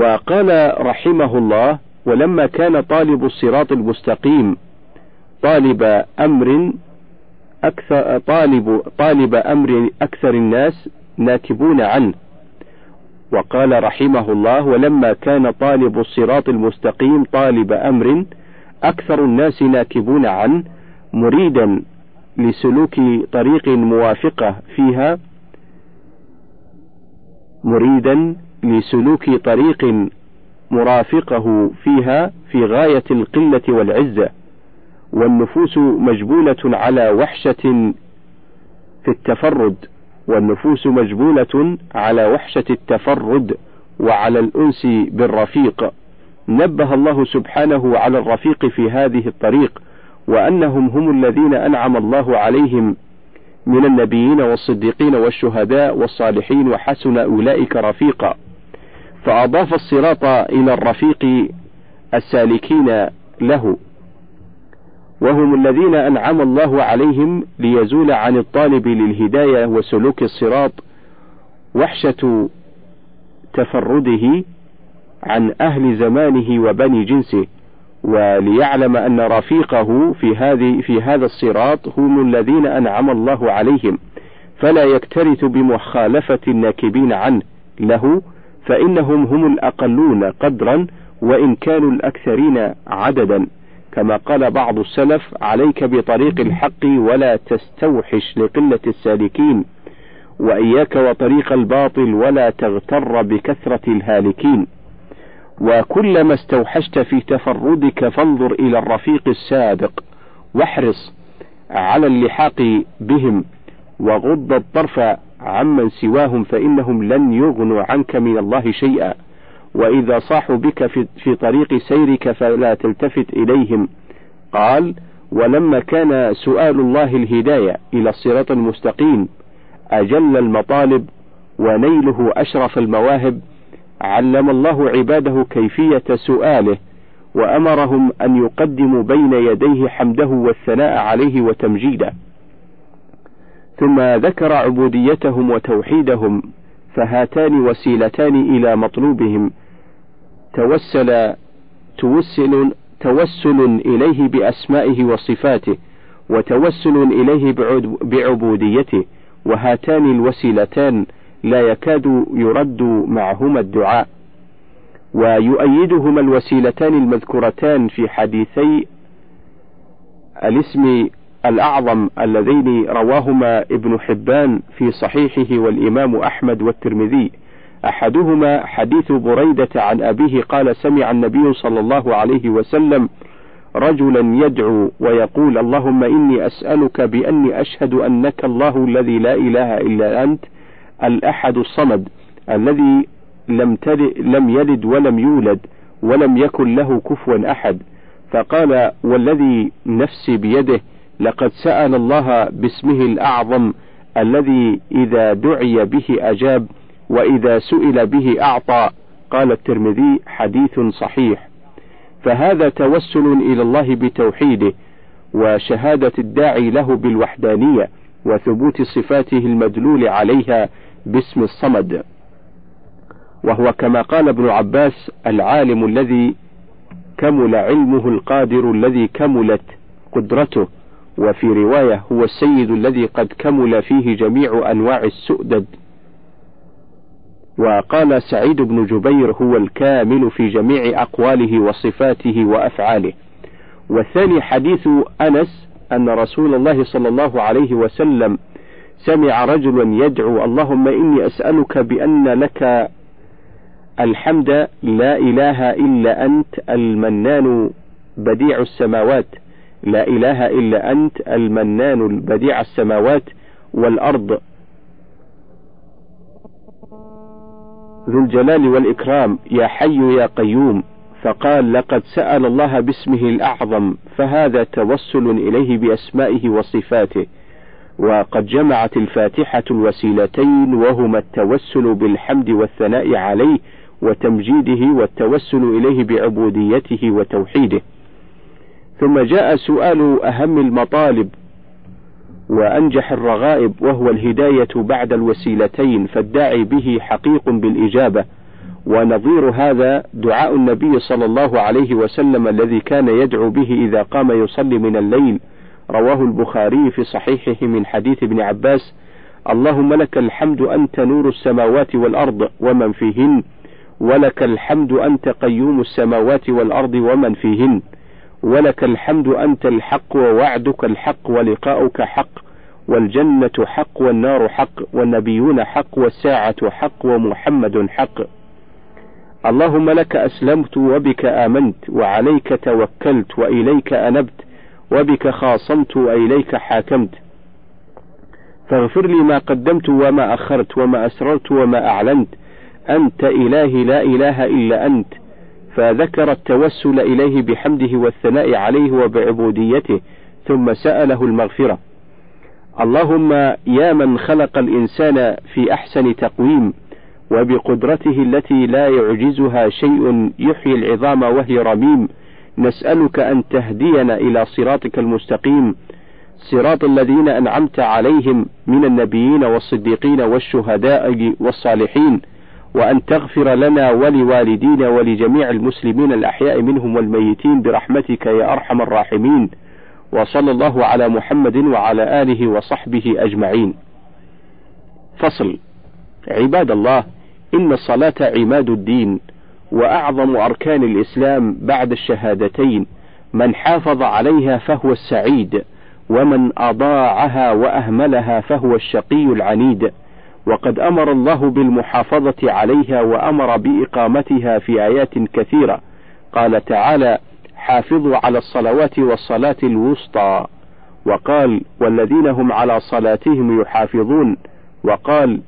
وقال رحمه الله ولما كان طالب الصراط المستقيم طالب أمر أكثر طالب طالب أمر أكثر الناس ناكبون عنه. وقال رحمه الله ولما كان طالب الصراط المستقيم طالب أمر أكثر الناس ناكبون عنه مريدا لسلوك طريق موافقة فيها مريدا لسلوك طريق مرافقه فيها في غاية القلة والعزة والنفوس مجبولة على وحشة في التفرد والنفوس مجبولة على وحشة التفرد وعلى الأنس بالرفيق. نبه الله سبحانه على الرفيق في هذه الطريق وأنهم هم الذين أنعم الله عليهم من النبيين والصديقين والشهداء والصالحين وحسن أولئك رفيقا. فأضاف الصراط إلى الرفيق السالكين له. وهم الذين أنعم الله عليهم ليزول عن الطالب للهداية وسلوك الصراط وحشة تفرده عن أهل زمانه وبني جنسه وليعلم أن رفيقه في هذه في هذا الصراط هم الذين أنعم الله عليهم فلا يكترث بمخالفة الناكبين عنه له فإنهم هم الأقلون قدرا وإن كانوا الأكثرين عددا. كما قال بعض السلف عليك بطريق الحق ولا تستوحش لقلة السالكين وإياك وطريق الباطل ولا تغتر بكثرة الهالكين. وكلما استوحشت في تفردك فانظر إلى الرفيق السابق واحرص على اللحاق بهم وغض الطرف عمن سواهم فإنهم لن يغنوا عنك من الله شيئا. وإذا صاحوا بك في, طريق سيرك فلا تلتفت إليهم. قال ولما كان سؤال الله الهداية إلى الصراط المستقيم أجل المطالب ونيله أشرف المواهب علم الله عباده كيفية سؤاله وأمرهم أن يقدموا بين يديه حمده والثناء عليه وتمجيده. ثم ذكر عبوديتهم وتوحيدهم فهاتان وسيلتان إلى مطلوبهم. توسل توسل توسل إليه بأسمائه وصفاته وتوسل إليه بعبوديته وهاتان الوسيلتان لا يكاد يرد معهما الدعاء. ويؤيدهما الوسيلتان المذكورتان في حديثي الاسم الأعظم اللذين رواهما ابن حبان في صحيحه والإمام أحمد والترمذي. أحدهما حديث بريدة عن أبيه قال سمع النبي صلى الله عليه وسلم رجلا يدعو ويقول اللهم إني أسألك بأني أشهد أنك الله الذي لا إله إلا أنت الأحد الصمد الذي لم, لم يلد ولم يولد ولم يكن له كفوا أحد. فقال والذي نفسي بيده لقد سأل الله باسمه الأعظم الذي إذا دعي به أجاب وإذا سئل به أعطى. قال الترمذي حديث صحيح. فهذا توسل إلى الله بتوحيده وشهادة الداعي له بالوحدانية وثبوت صفاته المدلول عليها باسم الصمد. وهو كما قال ابن عباس العالم الذي كمل علمه القادر الذي كملت قدرته. وفي رواية هو السيد الذي قد كمل فيه جميع أنواع السؤدد. وقال سعيد بن جبير هو الكامل في جميع أقواله وصفاته وأفعاله. والثاني حديث أنس أن رسول الله صلى الله عليه وسلم سمع رجلا يدعو اللهم إني أسألك بأن لك الحمد لا إله إلا أنت المنان بديع السماوات. لا إله إلا أنت المنان البديع السماوات والأرض ذو الجلال والإكرام. يا حي يا قيوم. فقال لقد سأل الله باسمه الأعظم فهذا توسل إليه بأسمائه وصفاته. وقد جمعت الفاتحة الوسيلتين وهما التوسل بالحمد والثناء عليه وتمجيده والتوسل إليه بعبوديته وتوحيده. ثم جاء سؤال أهم المطالب وأنجح الرغائب وهو الهداية بعد الوسيلتين فالداعي به حقيق بالإجابة. ونظير هذا دعاء النبي صلى الله عليه وسلم الذي كان يدعو به إذا قام يصلي من الليل. رواه البخاري في صحيحه من حديث ابن عباس اللهم لك الحمد أنت نور السماوات والأرض ومن فيهن ولك الحمد أنت قيوم السماوات والأرض ومن فيهن. ولك الحمد أنت الحق ووعدك الحق ولقاؤك حق والجنة حق والنار حق والنبيون حق والساعة حق ومحمد حق. اللهم لك أسلمت وبك آمنت وعليك توكلت وإليك أنبت وبك خاصمت وإليك حاكمت. فاغفر لي ما قدمت وما أخرت وما أسررت وما أعلنت. أنت إلهي لا إله إلا أنت. فذكر التوسل إليه بحمده والثناء عليه وبعبوديته ثم سأله المغفرة. اللهم يا من خلق الإنسان في أحسن تقويم وبقدرته التي لا يعجزها شيء يحيي العظام وهي رميم نسألك أن تهدينا إلى صراطك المستقيم صراط الذين أنعمت عليهم من النبيين والصديقين والشهداء والصالحين. وأن تغفر لنا ولوالدينا ولجميع المسلمين الأحياء منهم والميتين برحمتك يا أرحم الراحمين. وصلى الله على محمد وعلى آله وصحبه أجمعين. فصل. عباد الله إن الصلاة عماد الدين وأعظم أركان الإسلام بعد الشهادتين من حافظ عليها فهو السعيد ومن أضاعها وأهملها فهو الشقي العنيد. وقد أمر الله بالمحافظة عليها وأمر بإقامتها في آيات كثيرة. قال تعالى حافظوا على الصلوات والصلاة الوسطى وقال والذين هم على صلاتهم يحافظون وقال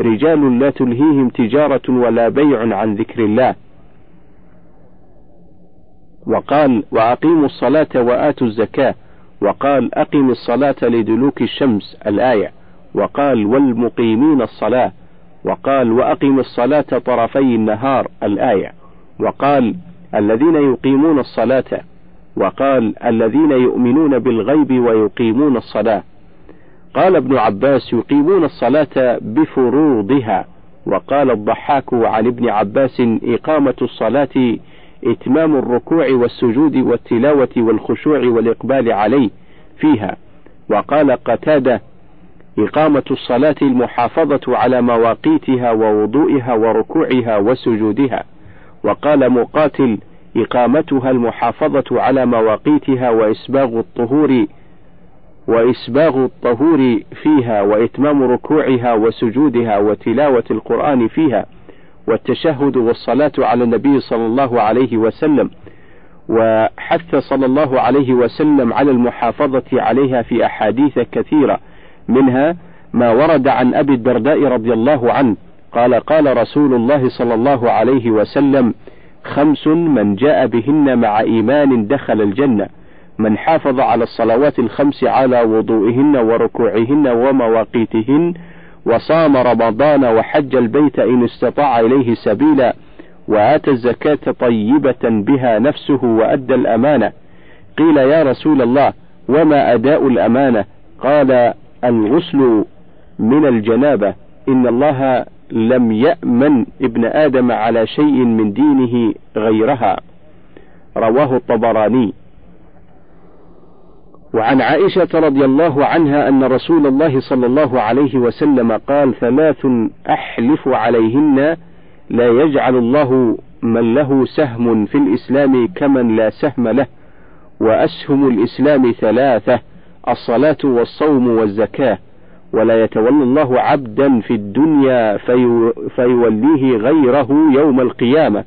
رجال لا تلهيهم تجارة ولا بيع عن ذكر الله وقال وأقيموا الصلاة وآتوا الزكاة وقال أقم الصلاة لدلوك الشمس الآية. وقال والمقيمين الصلاة وقال وأقم الصلاة طرفي النهار الآية وقال الذين يقيمون الصلاة وقال الذين يؤمنون بالغيب ويقيمون الصلاة. قال ابن عباس يقيمون الصلاة بفروضها وقال الضحاك عن ابن عباس إقامة الصلاة إتمام الركوع والسجود والتلاوة والخشوع والإقبال عليه فيها وقال قتادة إقامة الصلاة المحافظة على مواقيتها ووضوئها وركوعها وسجودها. وقال مقاتل إقامتها المحافظة على مواقيتها وإسباغ الطهور وإسباغ الطهور فيها وإتمام ركوعها وسجودها وتلاوة القرآن فيها والتشهد والصلاة على النبي صلى الله عليه وسلم. وحث صلى الله عليه وسلم على المحافظة عليها في أحاديث كثيرة. منها ما ورد عن أبي الدرداء رضي الله عنه قال قال رسول الله صلى الله عليه وسلم خمس من جاء بهن مع إيمان دخل الجنة من حافظ على الصلوات الخمس على وضوئهن وركوعهن ومواقيتهن وصام رمضان وحج البيت إن استطاع إليه سبيلا وآتى الزكاة طيبة بها نفسه وأدى الأمانة قيل يا رسول الله وما أداء الأمانة؟ قال الغسل من الجنابة. إن الله لم يأمن ابن آدم على شيء من دينه غيرها. رواه الطبراني. وعن عائشة رضي الله عنها أن رسول الله صلى الله عليه وسلم قال ثلاث أحلف عليهن لا يجعل الله من له سهم في الإسلام كمن لا سهم له وأسهم الإسلام ثلاثة الصلاة والصوم والزكاة ولا يتولى الله عبدا في الدنيا في فيوليه غيره يوم القيامة.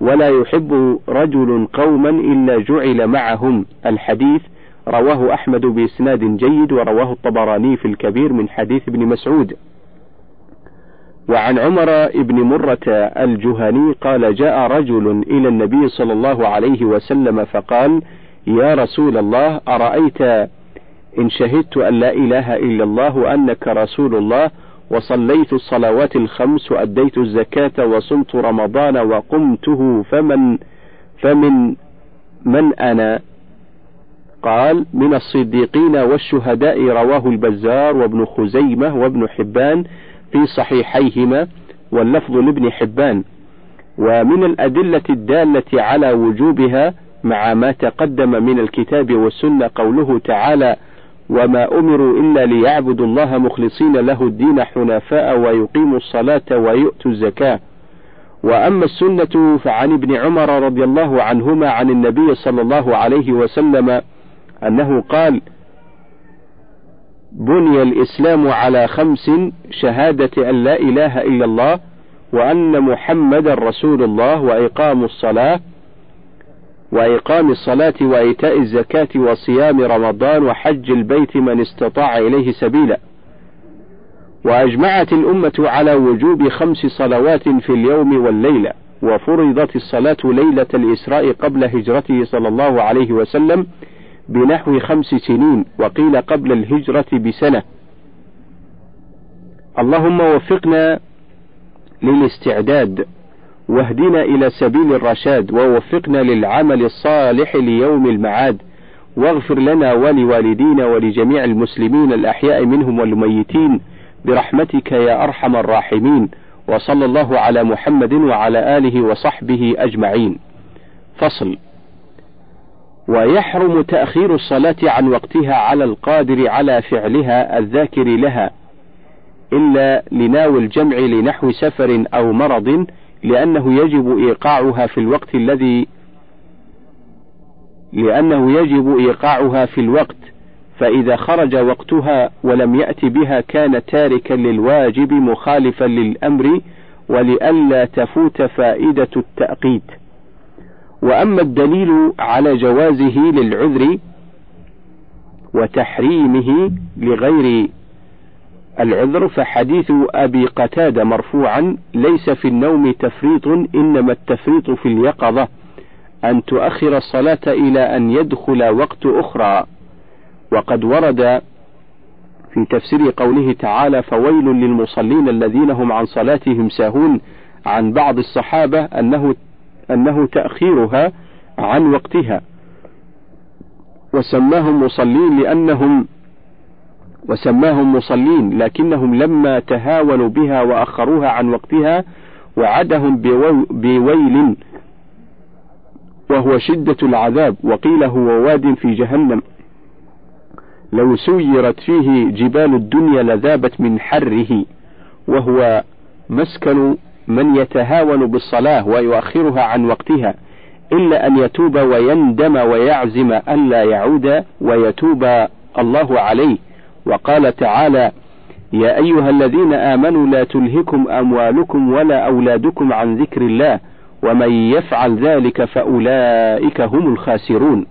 ولا يحب رجل قوما إلا جعل معهم. الحديث رواه أحمد بإسناد جيد ورواه الطبراني في الكبير من حديث ابن مسعود. وعن عمر بن مرة الجهني قال جاء رجل إلى النبي صلى الله عليه وسلم فقال يا رسول الله أرأيت إن شهدت أن لا إله إلا الله وأنك رسول الله وصليت الصلوات الخمس وأديت الزكاة وصمت رمضان وقمته فمن فمن من أنا؟ قال من الصديقين والشهداء رواه البزار وابن خزيمة وابن حبان في صحيحيهما واللفظ لابن حبان. ومن الأدلة الدالة على وجوبها مع ما تقدم من الكتاب والسنة قوله تعالى: وما أمروا إلا ليعبدوا الله مخلصين له الدين حنفاء ويقيموا الصلاة ويؤتوا الزكاة. وأما السنة فعن ابن عمر رضي الله عنهما عن النبي صلى الله عليه وسلم أنه قال: بني الإسلام على خمس شهادة أن لا إله إلا الله وأن محمدا رسول الله وإقام الصلاة وإقام الصلاة وإيتاء الزكاة وصيام رمضان وحج البيت من استطاع إليه سبيلا. وأجمعت الأمة على وجوب خمس صلوات في اليوم والليلة، وفرضت الصلاة ليلة الإسراء قبل هجرته صلى الله عليه وسلم بنحو خمس سنين، وقيل قبل الهجرة بسنة. اللهم وفقنا للاستعداد واهدنا إلى سبيل الرشاد ووفقنا للعمل الصالح ليوم المعاد. واغفر لنا ولوالدينا ولجميع المسلمين الأحياء منهم والميتين برحمتك يا أرحم الراحمين. وصلى الله على محمد وعلى آله وصحبه أجمعين. فصل. ويحرم تأخير الصلاة عن وقتها على القادر على فعلها الذاكر لها إلا لناوي الجمع لنحو سفر أو مرض لأنه يجب إيقاعها في الوقت الذي لأنه يجب إيقاعها في الوقت فإذا خرج وقتها ولم يأت بها كان تاركا للواجب مخالفا للأمر ولئلا تفوت فائدة التأقيت. وأما الدليل على جوازه للعذر وتحريمه لغير العذر فحديث أبي قتادة مرفوعا ليس في النوم تفريط إنما التفريط في اليقظة أن تؤخر الصلاة إلى أن يدخل وقت أخرى. وقد ورد في تفسير قوله تعالى فويل للمصلين الذين هم عن صلاتهم ساهون عن بعض الصحابة أنه أنه تأخيرها عن وقتها. وسماهم مصلين لأنهم وسماهم مصلين لكنهم لما تهاونوا بها وأخروها عن وقتها وعدهم بويل وهو شدة العذاب وقيل هو واد في جهنم. لو سيرت فيه جبال الدنيا لذابت من حره وهو مسكن من يتهاون بالصلاة ويؤخرها عن وقتها إلا أن يتوب ويندم ويعزم ألا يعود ويتوب الله عليه. وقال تعالى يا أيها الذين آمنوا لا تلهكم أموالكم ولا أولادكم عن ذكر الله ومن يفعل ذلك فأولئك هم الخاسرون.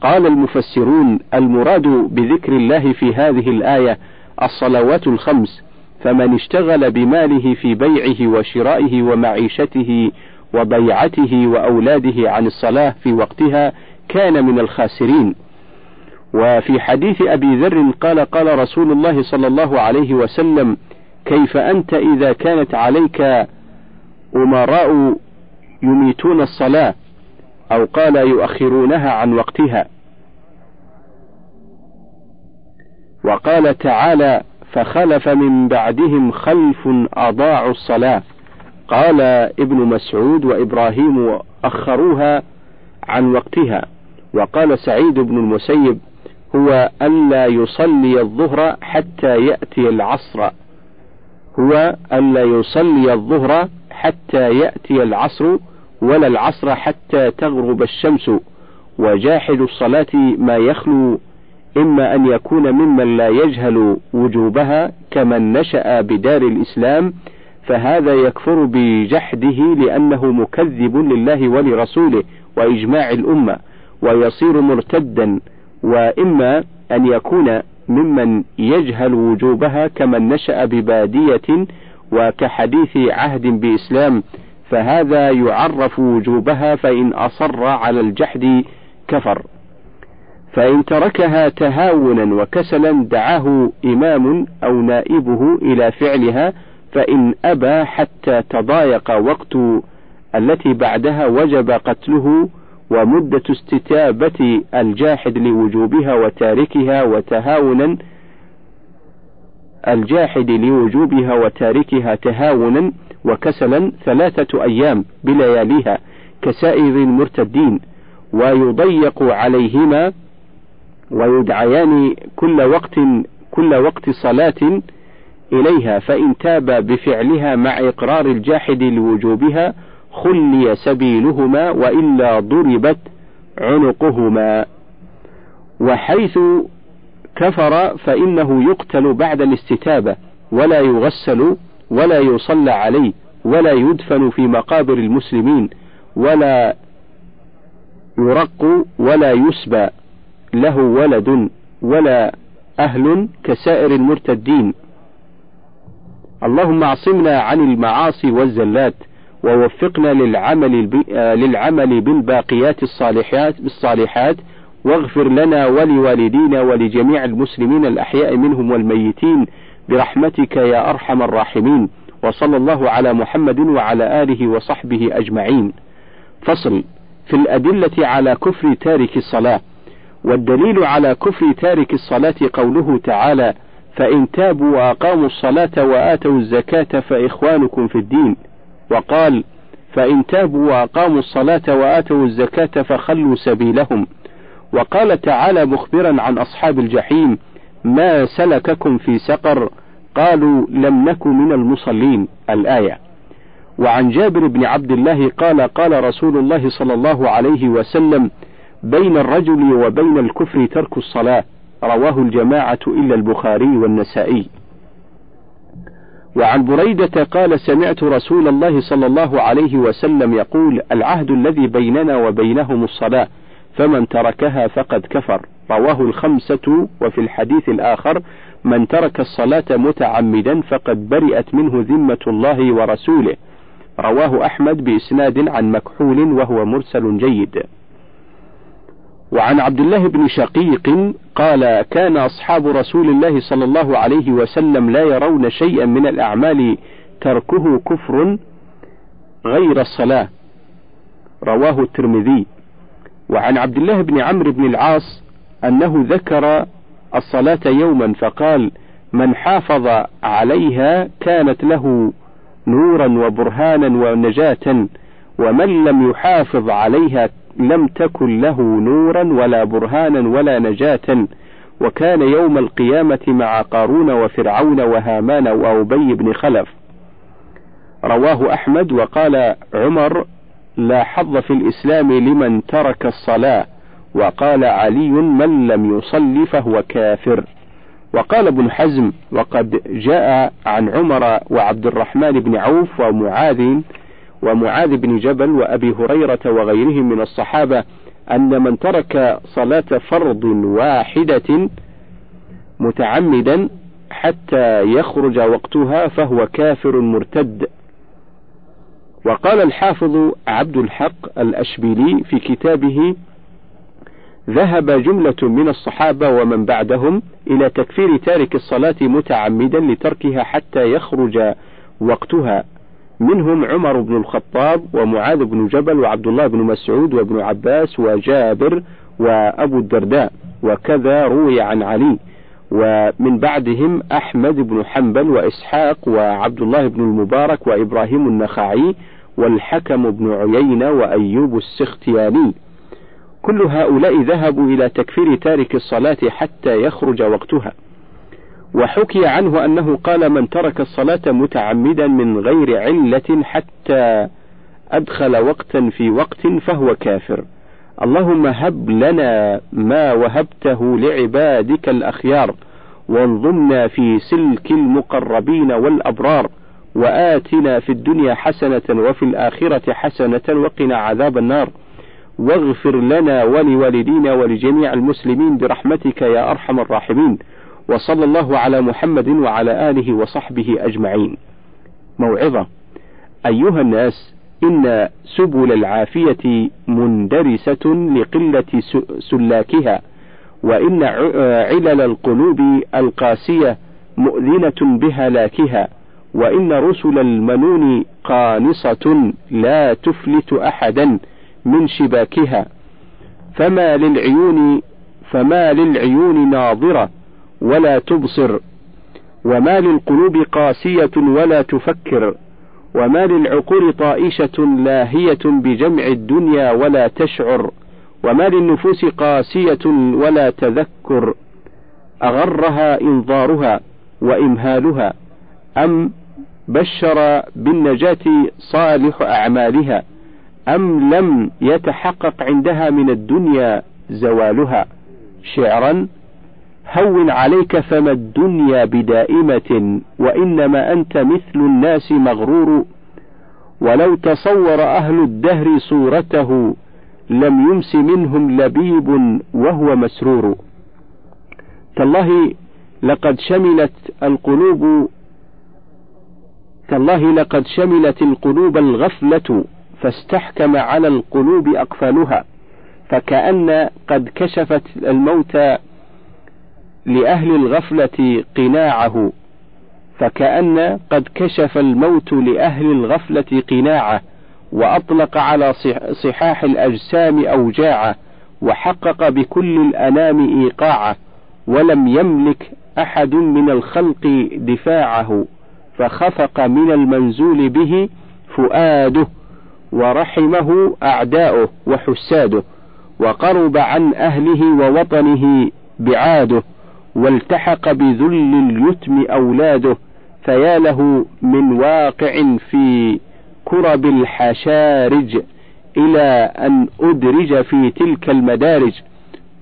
قال المفسرون المراد بذكر الله في هذه الآية الصلوات الخمس فمن اشتغل بماله في بيعه وشرائه ومعيشته وبيعته وأولاده عن الصلاة في وقتها كان من الخاسرين. وفي حديث أبي ذر قال قال رسول الله صلى الله عليه وسلم كيف أنت إذا كانت عليك أمراء يميتون الصلاة أو قال يؤخرونها عن وقتها؟ وقال تعالى فخلف من بعدهم خلف أضاعوا الصلاة. قال ابن مسعود وإبراهيم أخروها عن وقتها. وقال سعيد بن المسيب هو ألا يصلي الظهر حتى يأتي العصر. هو ألا يصلي الظهر حتى يأتي العصر ولا العصر حتى تغرب الشمس. وجاحد الصلاة ما يخلو إما أن يكون ممن لا يجهل وجوبها كمن نشأ بدار الإسلام فهذا يكفر بجحده لأنه مكذب لله ولرسوله وإجماع الأمة ويصير مرتدا. وإما أن يكون ممن يجهل وجوبها كمن نشأ ببادية وكحديث عهد بإسلام فهذا يعرف وجوبها فإن أصر على الجحد كفر. فإن تركها تهاونا وكسلا دعاه إمام أو نائبه إلى فعلها فإن أبى حتى تضايق وقت التي بعدها وجب قتله ومدة استتابة الجاحد لوجوبها وتاركها وتهاونا الجاحد لوجوبها وتاركها تهاونا وكسلا ثلاثة أيام بلياليها كسائر المرتدين ويضيق عليهما ويدعيان كل وقت كل وقت صلاة إليها فإن تاب بفعلها مع إقرار الجاحد لوجوبها خلي سبيلهما وإلا ضربت عنقهما. وحيث كفر فإنه يقتل بعد الاستتابة ولا يغسل ولا يصلى عليه ولا يدفن في مقابر المسلمين ولا يرق ولا يسبى. له ولد ولا أهل كسائر المرتدين. اللهم اعصمنا عن المعاصي والزلات. ووفقنا للعمل للعمل بالباقيات الصالحات بالصالحات واغفر لنا ولوالدينا ولجميع المسلمين الأحياء منهم والميتين برحمتك يا أرحم الراحمين. وصلى الله على محمد وعلى آله وصحبه أجمعين. فصل في الأدلة على كفر تارك الصلاة. والدليل على كفر تارك الصلاة قوله تعالى فإن تابوا وأقاموا الصلاة وآتوا الزكاة فإخوانكم في الدين. وقال فإن تابوا وأقاموا الصلاة وآتوا الزكاة فخلوا سبيلهم. وقال تعالى مخبرا عن أصحاب الجحيم ما سلككم في سقر؟ قالوا لم نك من المصلين. الآية. وعن جابر بن عبد الله قال قال رسول الله صلى الله عليه وسلم بين الرجل وبين الكفر ترك الصلاة. رواه الجماعة إلا البخاري والنسائي. وعن بريدة قال سمعت رسول الله صلى الله عليه وسلم يقول العهد الذي بيننا وبينهم الصلاة فمن تركها فقد كفر. رواه الخمسة وفي الحديث الآخر من ترك الصلاة متعمدا فقد برئت منه ذمة الله ورسوله. رواه أحمد بإسناد عن مكحول وهو مرسل جيد. وعن عبد الله بن شقيق قال كان أصحاب رسول الله صلى الله عليه وسلم لا يرون شيئا من الأعمال تركه كفر غير الصلاة. رواه الترمذي. وعن عبد الله بن عمرو بن العاص أنه ذكر الصلاة يوما فقال من حافظ عليها كانت له نورا وبرهانا ونجاة ومن لم يحافظ عليها لم تكن له نورا ولا برهانا ولا نجاة وكان يوم القيامة مع قارون وفرعون وهامان وأبي بن خلف. رواه أحمد وقال عمر لا حظ في الإسلام لمن ترك الصلاة. وقال علي من لم يصلي فهو كافر. وقال ابن حزم وقد جاء عن عمر وعبد الرحمن بن عوف ومعاذ ومعاذ بن جبل وأبي هريرة وغيرهم من الصحابة أن من ترك صلاة فرض واحدة متعمدا حتى يخرج وقتها فهو كافر مرتد. وقال الحافظ عبد الحق الأشبيلي في كتابه ذهب جملة من الصحابة ومن بعدهم إلى تكفير تارك الصلاة متعمدا لتركها حتى يخرج وقتها. منهم عمر بن الخطاب ومعاذ بن جبل وعبد الله بن مسعود وابن عباس وجابر وأبو الدرداء وكذا روي عن علي. ومن بعدهم أحمد بن حنبل وإسحاق وعبد الله بن المبارك وإبراهيم النخعي والحكم بن عيينة وأيوب السختياني. كل هؤلاء ذهبوا إلى تكفير تارك الصلاة حتى يخرج وقتها. وحكي عنه أنه قال من ترك الصلاة متعمدا من غير علة حتى أدخل وقتا في وقت فهو كافر. اللهم هب لنا ما وهبته لعبادك الأخيار وانظمنا في سلك المقربين والأبرار وآتنا في الدنيا حسنة وفي الآخرة حسنة وقنا عذاب النار. واغفر لنا ولوالدينا ولجميع المسلمين برحمتك يا أرحم الراحمين. وصلى الله على محمد وعلى آله وصحبه أجمعين. موعظة. أيها الناس إن سبل العافية مندرسة لقلة سلاكها وإن علل القلوب القاسية مؤذنة بهلاكها وإن رسل المنون قانصة لا تفلت أحدا من شباكها. فما للعيون فما للعيون ناظرة ولا تبصر وما للقلوب قاسية ولا تفكر وما للعقول طائشة لاهية بجمع الدنيا ولا تشعر وما للنفوس قاسية ولا تذكر أغرها إنظارها وإمهالها أم بشر بالنجاة صالح أعمالها أم لم يتحقق عندها من الدنيا زوالها شعرا هون عليك فما الدنيا بدائمة وإنما أنت مثل الناس مغرور. ولو تصور أهل الدهر صورته لم يمس منهم لبيب وهو مسرور. تالله لقد شملت القلوب تالله لقد شملت القلوب الغفلة فاستحكم على القلوب أقفالها فكأن قد كشفت الموت لأهل الغفلة قناعه فكأن قد كشف الموت لأهل الغفلة قناعه وأطلق على صحاح الأجسام أوجاعه وحقق بكل الأنام إيقاعه ولم يملك أحد من الخلق دفاعه فخفق من المنزول به فؤاده ورحمه أعداؤه وحساده وقرب عن أهله ووطنه بعاده. والتحق بذل اليتم أولاده فيا له من واقع في كرب الحشارج إلى أن أدرج في تلك المدارج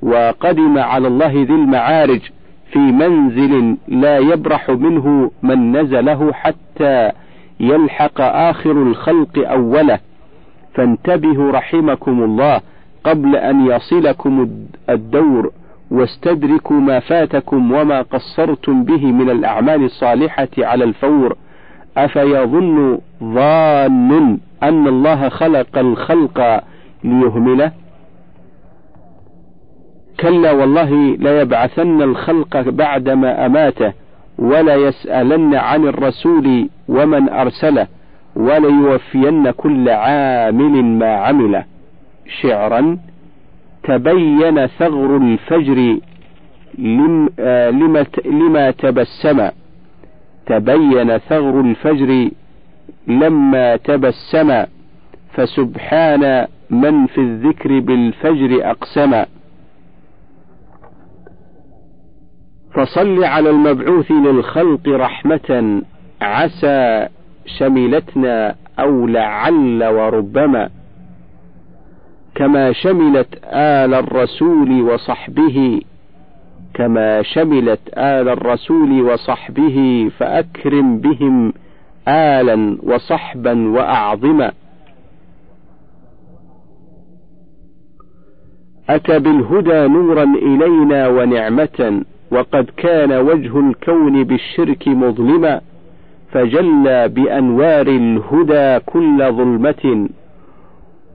وقدم على الله ذي المعارج في منزل لا يبرح منه من نزله حتى يلحق آخر الخلق أوله. فانتبهوا رحمكم الله قبل أن يصلكم الدور. واستدركوا ما فاتكم وما قصرتم به من الأعمال الصالحة على الفور أفيظن ظان أن الله خلق الخلق ليهمله؟ كلا والله ليبعثن الخلق بعدما أماته ولا يسألن عن الرسول ومن أرسله وليوفين كل عامل ما عمله. شعرا تبين ثغر الفجر آه، لما, لما تبسم. تبين ثغر الفجر لما تبسم. فسبحان من في الذكر بالفجر أقسم. فصل على المبعوث للخلق رحمة. عسى شملتنا أو لعل وربما. كما شملت آل الرسول وصحبه كما شملت آل الرسول وصحبه فأكرم بهم آلا وصحبا وأعظما. أتى بالهدى نورا إلينا ونعمة وقد كان وجه الكون بالشرك مظلما فجلى بأنوار الهدى كل ظلمة.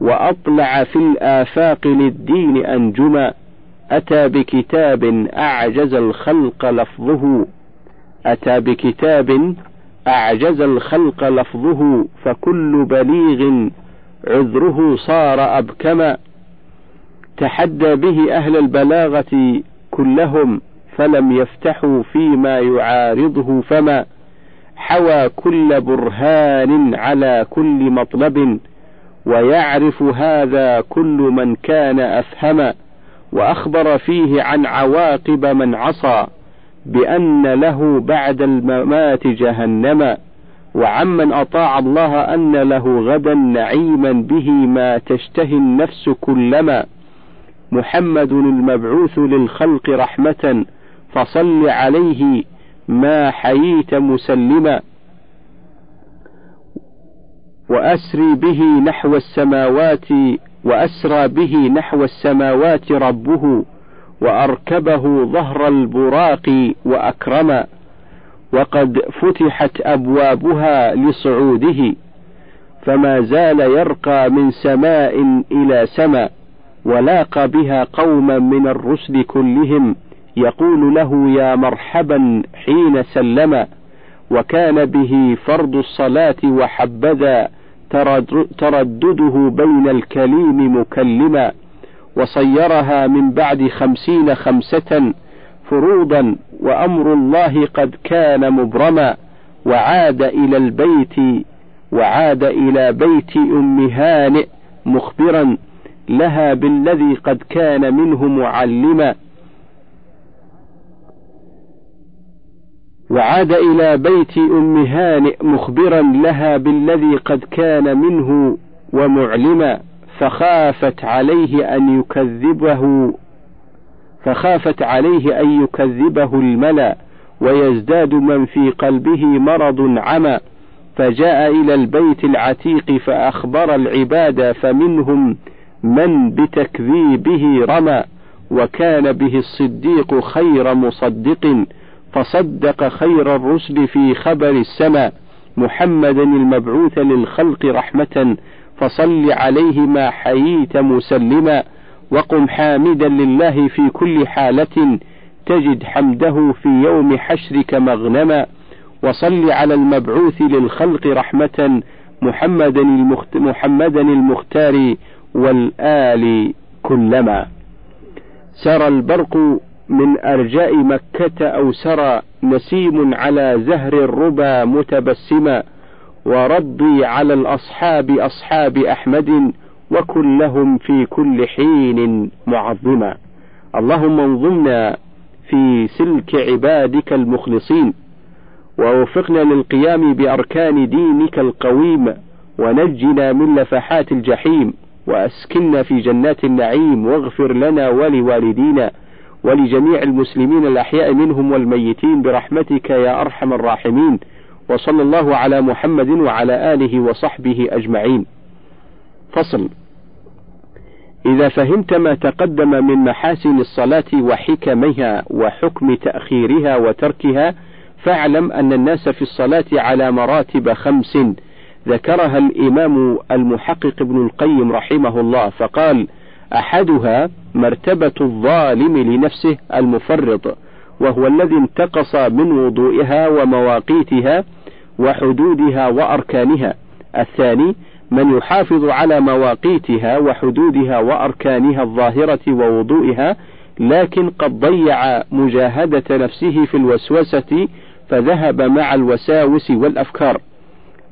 وأطلع في الآفاق للدين أنجما أتى بكتاب أعجز الخلق لفظه أتى بكتاب أعجز الخلق لفظه فكل بليغ عذره صار أبكما. تحدى به أهل البلاغة كلهم فلم يفتحوا فيما يعارضه فما. حوى كل برهان على كل مطلب. ويعرف هذا كل من كان أفهما وأخبر فيه عن عواقب من عصى بأن له بعد الممات جهنما وعمن أطاع الله أن له غدا نعيما به ما تشتهي النفس كلما. محمد المبعوث للخلق رحمة فصل عليه ما حييت مسلما. وأسري به نحو السماوات وأسرى به نحو السماوات ربه وأركبه ظهر البراق وأكرما وقد فتحت أبوابها لصعوده فما زال يرقى من سماء إلى سماء ولاقى بها قوما من الرسل كلهم يقول له يا مرحبا حين سلم وكان به فرض الصلاة وحبذا تردده بين الكليم مكلما وصيرها من بعد خمسين خمسة فروضا وأمر الله قد كان مبرما وعاد إلى البيت وعاد إلى بيت أم هانئ مخبرا لها بالذي قد كان منه معلما. وعاد إلى بيت أم هانئ مخبرا لها بالذي قد كان منه ومعلما فخافت عليه أن يكذبه فخافت عليه أن يكذبه الملأ ويزداد من في قلبه مرض عمى فجاء إلى البيت العتيق فأخبر العباد فمنهم من بتكذيبه رمى وكان به الصديق خير مصدق. فصدق خير الرسل في خبر السماء. محمدا المبعوث للخلق رحمة. فصل عليه ما حييت مسلما. وقم حامدا لله في كل حالة. تجد حمده في يوم حشرك مغنما. وصل على المبعوث للخلق رحمة. محمدا المخت محمدا المختار والآل كلما. سرى البرق من أرجاء مكة أو سرى نسيم على زهر الربا متبسما وربي على الأصحاب أصحاب أحمد وكلهم في كل حين معظما. اللهم انظمنا في سلك عبادك المخلصين ووفقنا للقيام بأركان دينك القويم ونجنا من لفحات الجحيم وأسكننا في جنات النعيم واغفر لنا ولوالدينا ولجميع المسلمين الأحياء منهم والميتين برحمتك يا أرحم الراحمين وصلى الله على محمد وعلى آله وصحبه أجمعين. فصل إذا فهمت ما تقدم من محاسن الصلاة وحكمها وحكم تأخيرها وتركها فاعلم أن الناس في الصلاة على مراتب خمس. ذكرها الإمام المحقق ابن القيم رحمه الله فقال: أحدها مرتبة الظالم لنفسه المفرط وهو الذي انتقص من وضوئها ومواقيتها وحدودها وأركانها. الثاني من يحافظ على مواقيتها وحدودها وأركانها الظاهرة ووضوئها لكن قد ضيع مجاهدة نفسه في الوسوسة فذهب مع الوساوس والأفكار.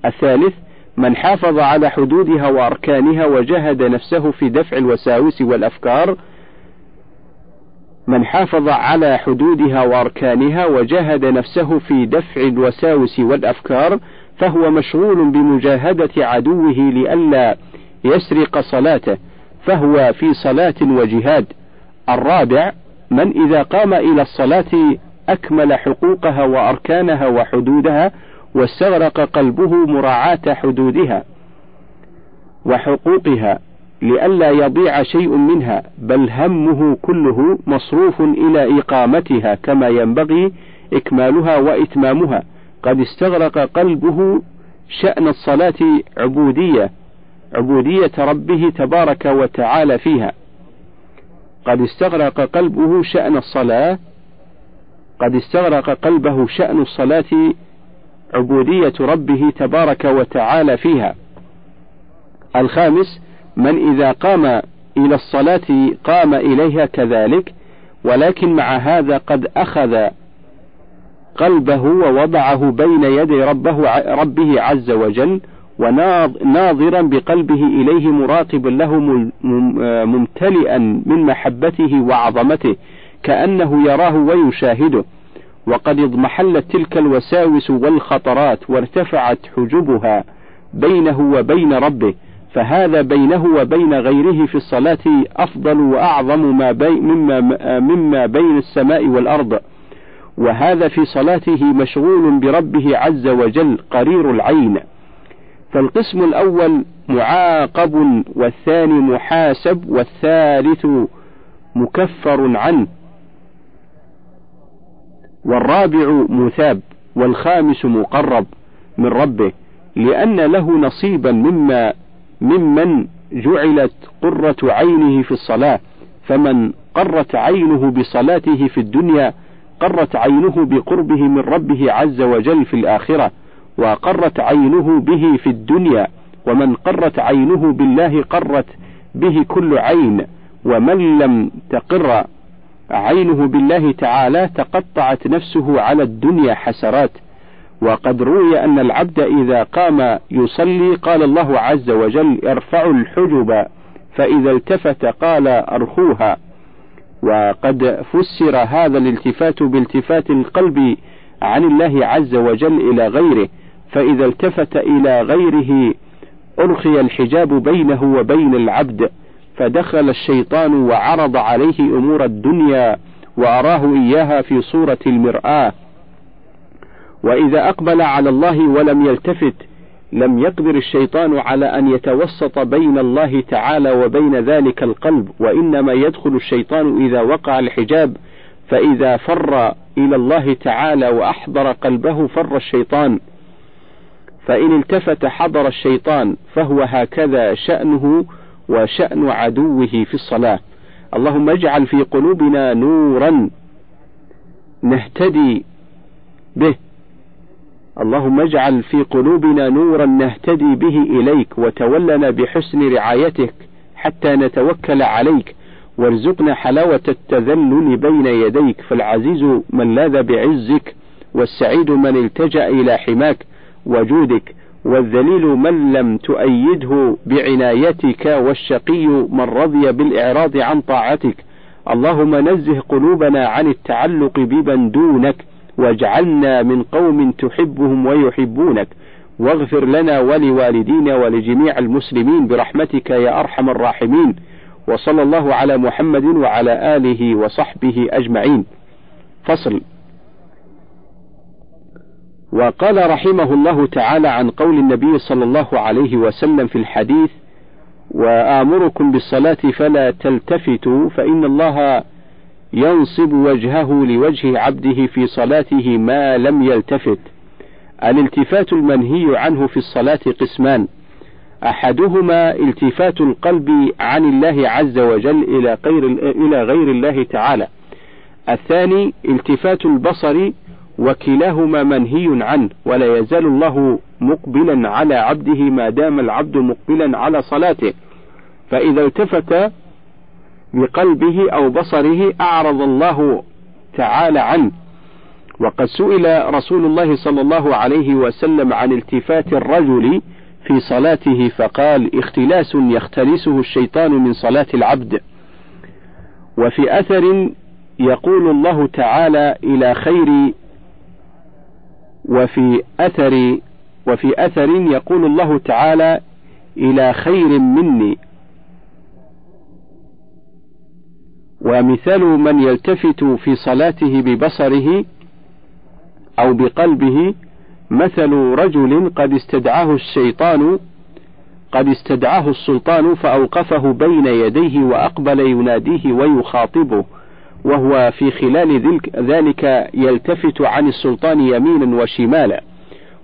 الثالث من حافظ على حدودها وأركانها وجهد نفسه في دفع الوساوس والأفكار من حافظ على حدودها وأركانها وجهد نفسه في دفع الوساوس والأفكار فهو مشغول بمجاهدة عدوه لئلا يسرق صلاته فهو في صلاة وجهاد. الرابع من إذا قام إلى الصلاة أكمل حقوقها وأركانها وحدودها واستغرق قلبه مراعاة حدودها وحقوقها لئلا يضيع شيء منها بل همه كله مصروف إلى إقامتها كما ينبغي إكمالها وإتمامها. قد استغرق قلبه شأن الصلاة عبودية عبودية ربه تبارك وتعالى فيها. قد استغرق قلبه شأن الصلاة قد استغرق قلبه شأن الصلاة عبودية ربه تبارك وتعالى فيها. الخامس من إذا قام إلى الصلاة قام إليها كذلك ولكن مع هذا قد أخذ قلبه ووضعه بين يدي ربه ربه عز وجل وناظرا بقلبه إليه مراقبا له ممتلئا من محبته وعظمته كأنه يراه ويشاهده وقد اضمحلت تلك الوساوس والخطرات وارتفعت حجبها بينه وبين ربه فهذا بينه وبين غيره في الصلاة أفضل وأعظم ما بي مما, مما بين السماء والأرض. وهذا في صلاته مشغول بربه عز وجل قرير العين. فالقسم الأول معاقب والثاني محاسب والثالث مكفر عنه. والرابع مثاب والخامس مقرب من ربه لأن له نصيبا مما ممن جعلت قرة عينه في الصلاة فمن قرت عينه بصلاته في الدنيا قرت عينه بقربه من ربه عز وجل في الآخرة وقرت عينه به في الدنيا ومن قرت عينه بالله قرت به كل عين ومن لم تقر عينه بالله تعالى تقطعت نفسه على الدنيا حسرات وقد روي أن العبد إذا قام يصلي قال الله عز وجل ارفعوا الحجب. فإذا التفت قال أرخوها. وقد فسر هذا الالتفات بالتفات القلب عن الله عز وجل إلى غيره فإذا التفت إلى غيره أرخي الحجاب بينه وبين العبد. فدخل الشيطان وعرض عليه أمور الدنيا وأراه إياها في صورة المرآة. وإذا أقبل على الله ولم يلتفت لم يقدر الشيطان على أن يتوسط بين الله تعالى وبين ذلك القلب وإنما يدخل الشيطان إذا وقع الحجاب فإذا فر إلى الله تعالى وأحضر قلبه فر الشيطان. فإن التفت حضر الشيطان فهو هكذا شأنه وشأن عدوه في الصلاة. اللهم اجعل في قلوبنا نورا نهتدي به. اللهم اجعل في قلوبنا نورا نهتدي به إليك وتولنا بحسن رعايتك حتى نتوكل عليك. وارزقنا حلاوة التذلل بين يديك. فالعزيز من لاذ بعزك والسعيد من التجأ إلى حماك. وجودك والذليل من لم تؤيده بعنايتك والشقي من رضي بالإعراض عن طاعتك. اللهم نزه قلوبنا عن التعلق بمن دونك واجعلنا من قوم تحبهم ويحبونك. واغفر لنا ولوالدينا ولجميع المسلمين برحمتك يا أرحم الراحمين. وصلى الله على محمد وعلى آله وصحبه أجمعين. فصل. وقال رحمه الله تعالى عن قول النبي صلى الله عليه وسلم في الحديث وآمركم بالصلاة فلا تلتفتوا فإن الله ينصب وجهه لوجه عبده في صلاته ما لم يلتفت. الالتفات المنهي عنه في الصلاة قسمان. أحدهما التفات القلب عن الله عز وجل إلى غير إلى غير الله تعالى. الثاني التفات البصر وكلاهما منهي عنه ولا يزال الله مقبلا على عبده ما دام العبد مقبلا على صلاته. فإذا التفت بقلبه أو بصره أعرض الله تعالى عنه. وقد سئل رسول الله صلى الله عليه وسلم عن التفات الرجل في صلاته فقال اختلاس يختلسه الشيطان من صلاة العبد. وفي أثر يقول الله تعالى إلى خير وفي أثر وفي أثر يقول الله تعالى إلى خير مني. ومثال من يلتفت في صلاته ببصره أو بقلبه مثل رجل قد استدعاه الشيطان قد استدعاه السلطان فأوقفه بين يديه وأقبل يناديه ويخاطبه. وهو في خلال ذلك يلتفت عن السلطان يمينا وشمالا.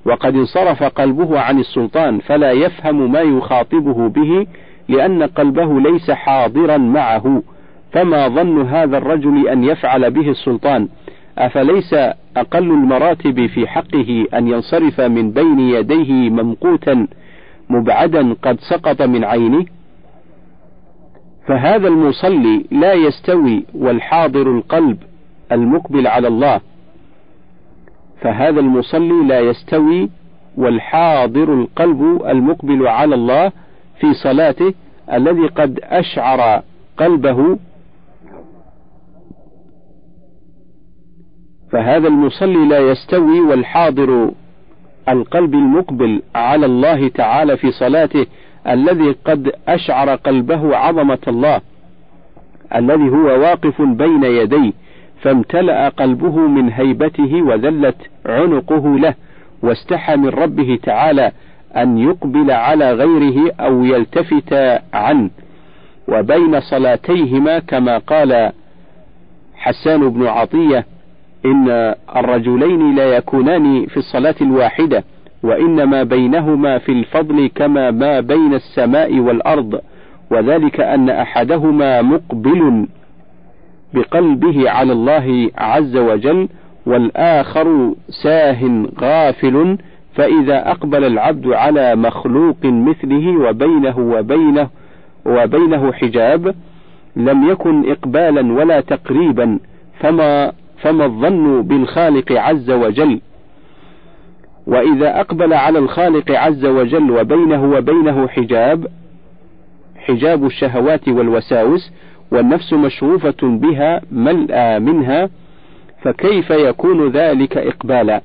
وقد انصرف قلبه عن السلطان فلا يفهم ما يخاطبه به لأن قلبه ليس حاضرا معه. فما ظن هذا الرجل أن يفعل به السلطان؟ أفليس أقل المراتب في حقه أن ينصرف من بين يديه ممقوتا مبعدا قد سقط من عينه؟ فهذا المصلي لا يستوي والحاضر القلب المقبل على الله. فهذا المصلي لا يستوي والحاضر القلب المقبل على الله في صلاته الذي قد أشعر قلبه. فهذا المصلي لا يستوي والحاضر القلب المقبل على الله تعالى في صلاته الذي قد أشعر قلبه عظمة الله الذي هو واقف بين يديه فامتلأ قلبه من هيبته وذلت عنقه له واستحى من ربه تعالى أن يقبل على غيره أو يلتفت عنه. وبين صلاتيهما كما قال حسان بن عطية إن الرجلين لا يكونان في الصلاة الواحدة. وإنما بينهما في الفضل كما ما بين السماء والأرض وذلك أن أحدهما مقبل بقلبه على الله عز وجل والآخر ساه غافل فإذا أقبل العبد على مخلوق مثله وبينه وبينه وبينه حجاب لم يكن إقبالا ولا تقريبا فما فما الظن بالخالق عز وجل. وإذا أقبل على الخالق عز وجل وبينه وبينه حجاب حجاب الشهوات والوساوس والنفس مشغوفة بها ملأى منها فكيف يكون ذلك إقبالا؟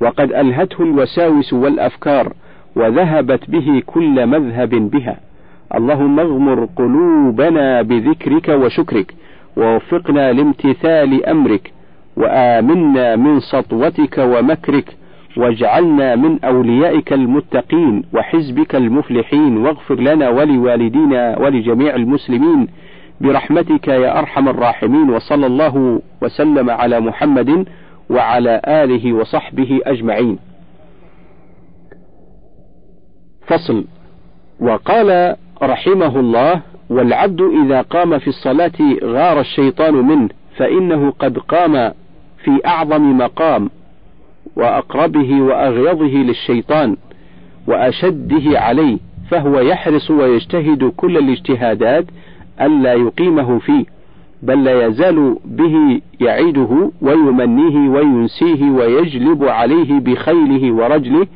وقد ألهته الوساوس والأفكار وذهبت به كل مذهب بها. اللهم اغمر قلوبنا بذكرك وشكرك ووفقنا لامتثال أمرك. وآمنا من سطوتك ومكرك واجعلنا من أوليائك المتقين وحزبك المفلحين واغفر لنا ولوالدينا ولجميع المسلمين برحمتك يا أرحم الراحمين وصلى الله وسلم على محمد وعلى آله وصحبه أجمعين. فصل وقال رحمه الله والعبد إذا قام في الصلاة غار الشيطان منه فإنه قد قام في أعظم مقام وأقربه وأغيظه للشيطان وأشده عليه فهو يحرص ويجتهد كل الاجتهادات ألا يقيمه فيه بل لا يزال به يعيده ويمنيه وينسيه ويجلب عليه بخيله ورجله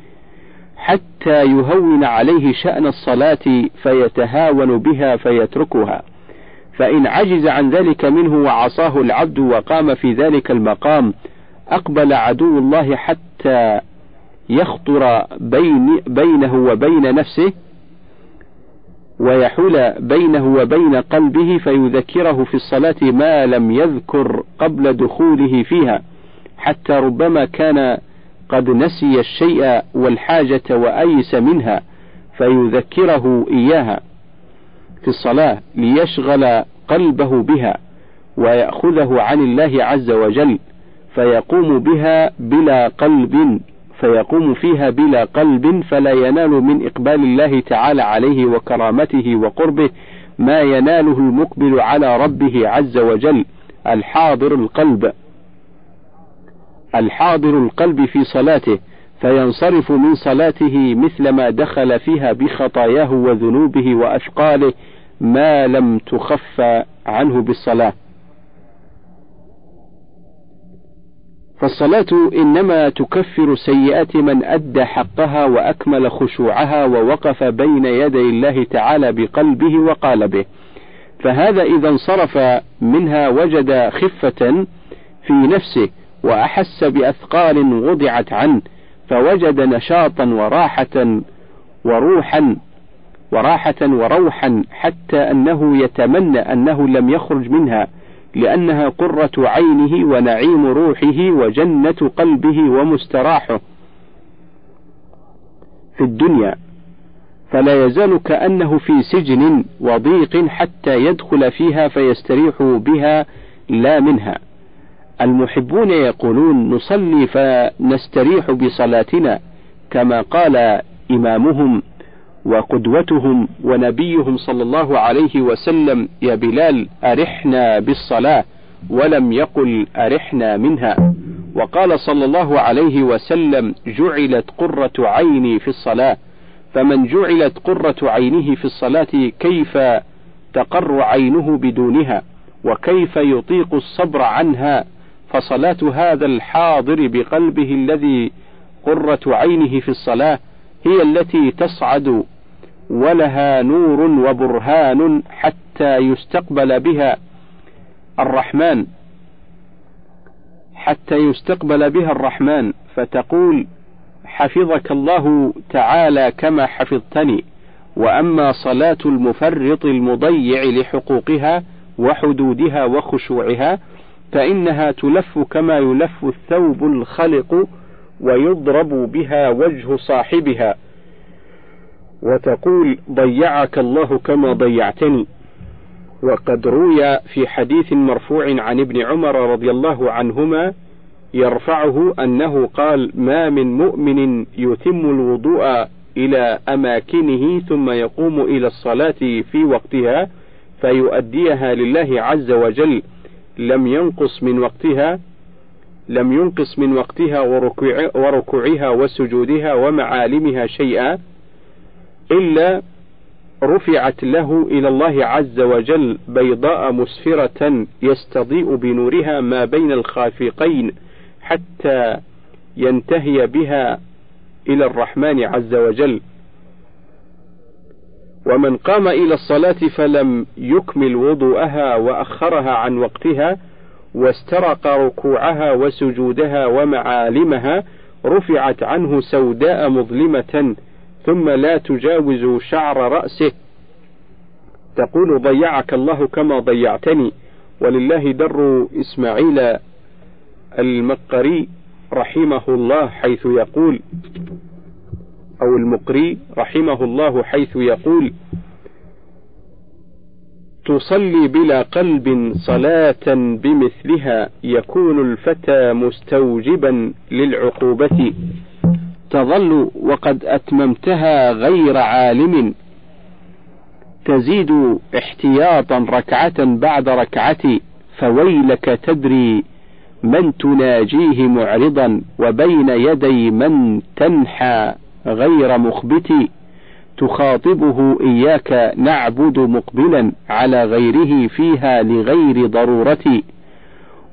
حتى يهون عليه شأن الصلاة فيتهاون بها فيتركها. فإن عجز عن ذلك منه وعصاه العبد وقام في ذلك المقام أقبل عدو الله حتى يخطر بين بينه وبين نفسه ويحول بينه وبين قلبه فيذكره في الصلاة ما لم يذكر قبل دخوله فيها حتى ربما كان قد نسي الشيء والحاجة وأيس منها فيذكره إياها في الصلاة ليشغل قلبه بها ويأخذه عن الله عز وجل فيقوم بها بلا قلب فيقوم فيها بلا قلب فلا ينال من إقبال الله تعالى عليه وكرامته وقربه ما يناله المقبل على ربه عز وجل الحاضر القلب. الحاضر القلب في صلاته فينصرف من صلاته مثل ما دخل فيها بخطاياه وذنوبه وأثقاله ما لم تخف عنه بالصلاة. فالصلاة إنما تكفر سيئات من أدى حقها وأكمل خشوعها ووقف بين يدي الله تعالى بقلبه وقالبه فهذا إذا انصرف منها وجد خفة في نفسه وأحس بأثقال وضعت عنه فوجد نشاطا وراحة وروحا وراحة وروحا حتى أنه يتمنى أنه لم يخرج منها لأنها قرة عينه ونعيم روحه وجنة قلبه ومستراحه. في الدنيا فلا يزال كأنه في سجن وضيق حتى يدخل فيها فيستريح بها لا منها. المحبون يقولون نصلي فنستريح بصلاتنا كما قال إمامهم وقدوتهم ونبيهم صلى الله عليه وسلم يا بلال أرحنا بالصلاة ولم يقل أرحنا منها. وقال صلى الله عليه وسلم جعلت قرة عيني في الصلاة. فمن جعلت قرة عينه في الصلاة كيف تقر عينه بدونها؟ وكيف يطيق الصبر عنها؟ فصلاة هذا الحاضر بقلبه الذي قرة عينه في الصلاة هي التي تصعد ولها نور وبرهان حتى يستقبل بها الرحمن. حتى يستقبل بها الرحمن. فتقول حفظك الله تعالى كما حفظتني. وأما صلاة المفرط المضيع لحقوقها وحدودها وخشوعها فإنها تلف كما يلف الثوب الخلق ويضرب بها وجه صاحبها. وتقول ضيعك الله كما ضيعتني. وقد روي في حديث مرفوع عن ابن عمر رضي الله عنهما يرفعه أنه قال ما من مؤمن يتم الوضوء إلى أماكنه ثم يقوم إلى الصلاة في وقتها فيؤديها لله عز وجل. لم ينقص من وقتها لم ينقص من وقتها وركوعها وسجودها ومعالمها شيئا إلا رفعت له إلى الله عز وجل بيضاء مسفرة يستضيء بنورها ما بين الخافقين حتى ينتهي بها إلى الرحمن عز وجل. ومن قام إلى الصلاة فلم يكمل وضوءها وأخرها عن وقتها واسترق ركوعها وسجودها ومعالمها رفعت عنه سوداء مظلمة ثم لا تجاوز شعر رأسه. تقول ضيعك الله كما ضيعتني. ولله در إسماعيل المقري رحمه الله حيث يقول أو المقري رحمه الله حيث يقول تصلي بلا قلب صلاة بمثلها يكون الفتى مستوجبا للعقوبة. تظل وقد أتممتها غير عالم. تزيد احتياطا ركعة بعد ركعة فويلك تدري من تناجيه معرضا وبين يدي من تنحى غير مخبت. تخاطبه إياك نعبد مقبلا على غيره فيها لغير ضرورة.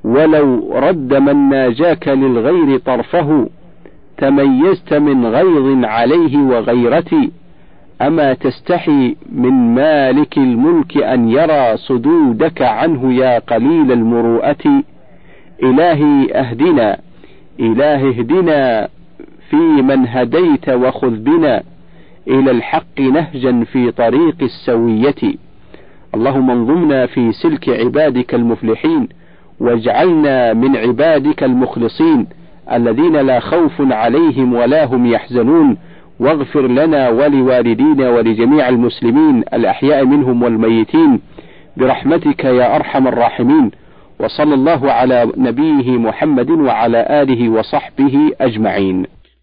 ولو رد من ناجاك للغير طرفه تميزت من غيظ عليه وغيرة أما تستحي من مالك الملك أن يرى صدودك عنه يا قليل المروءة. إلهي أهدنا إله اهدنا في من هديت وخذ بنا. إلى الحق نهجا في طريق السوية. اللهم انظمنا في سلك عبادك المفلحين واجعلنا من عبادك المخلصين الذين لا خوف عليهم ولا هم يحزنون. واغفر لنا ولوالدينا ولجميع المسلمين الأحياء منهم والميتين. برحمتك يا أرحم الراحمين. وصلى الله على نبيه محمد وعلى آله وصحبه أجمعين.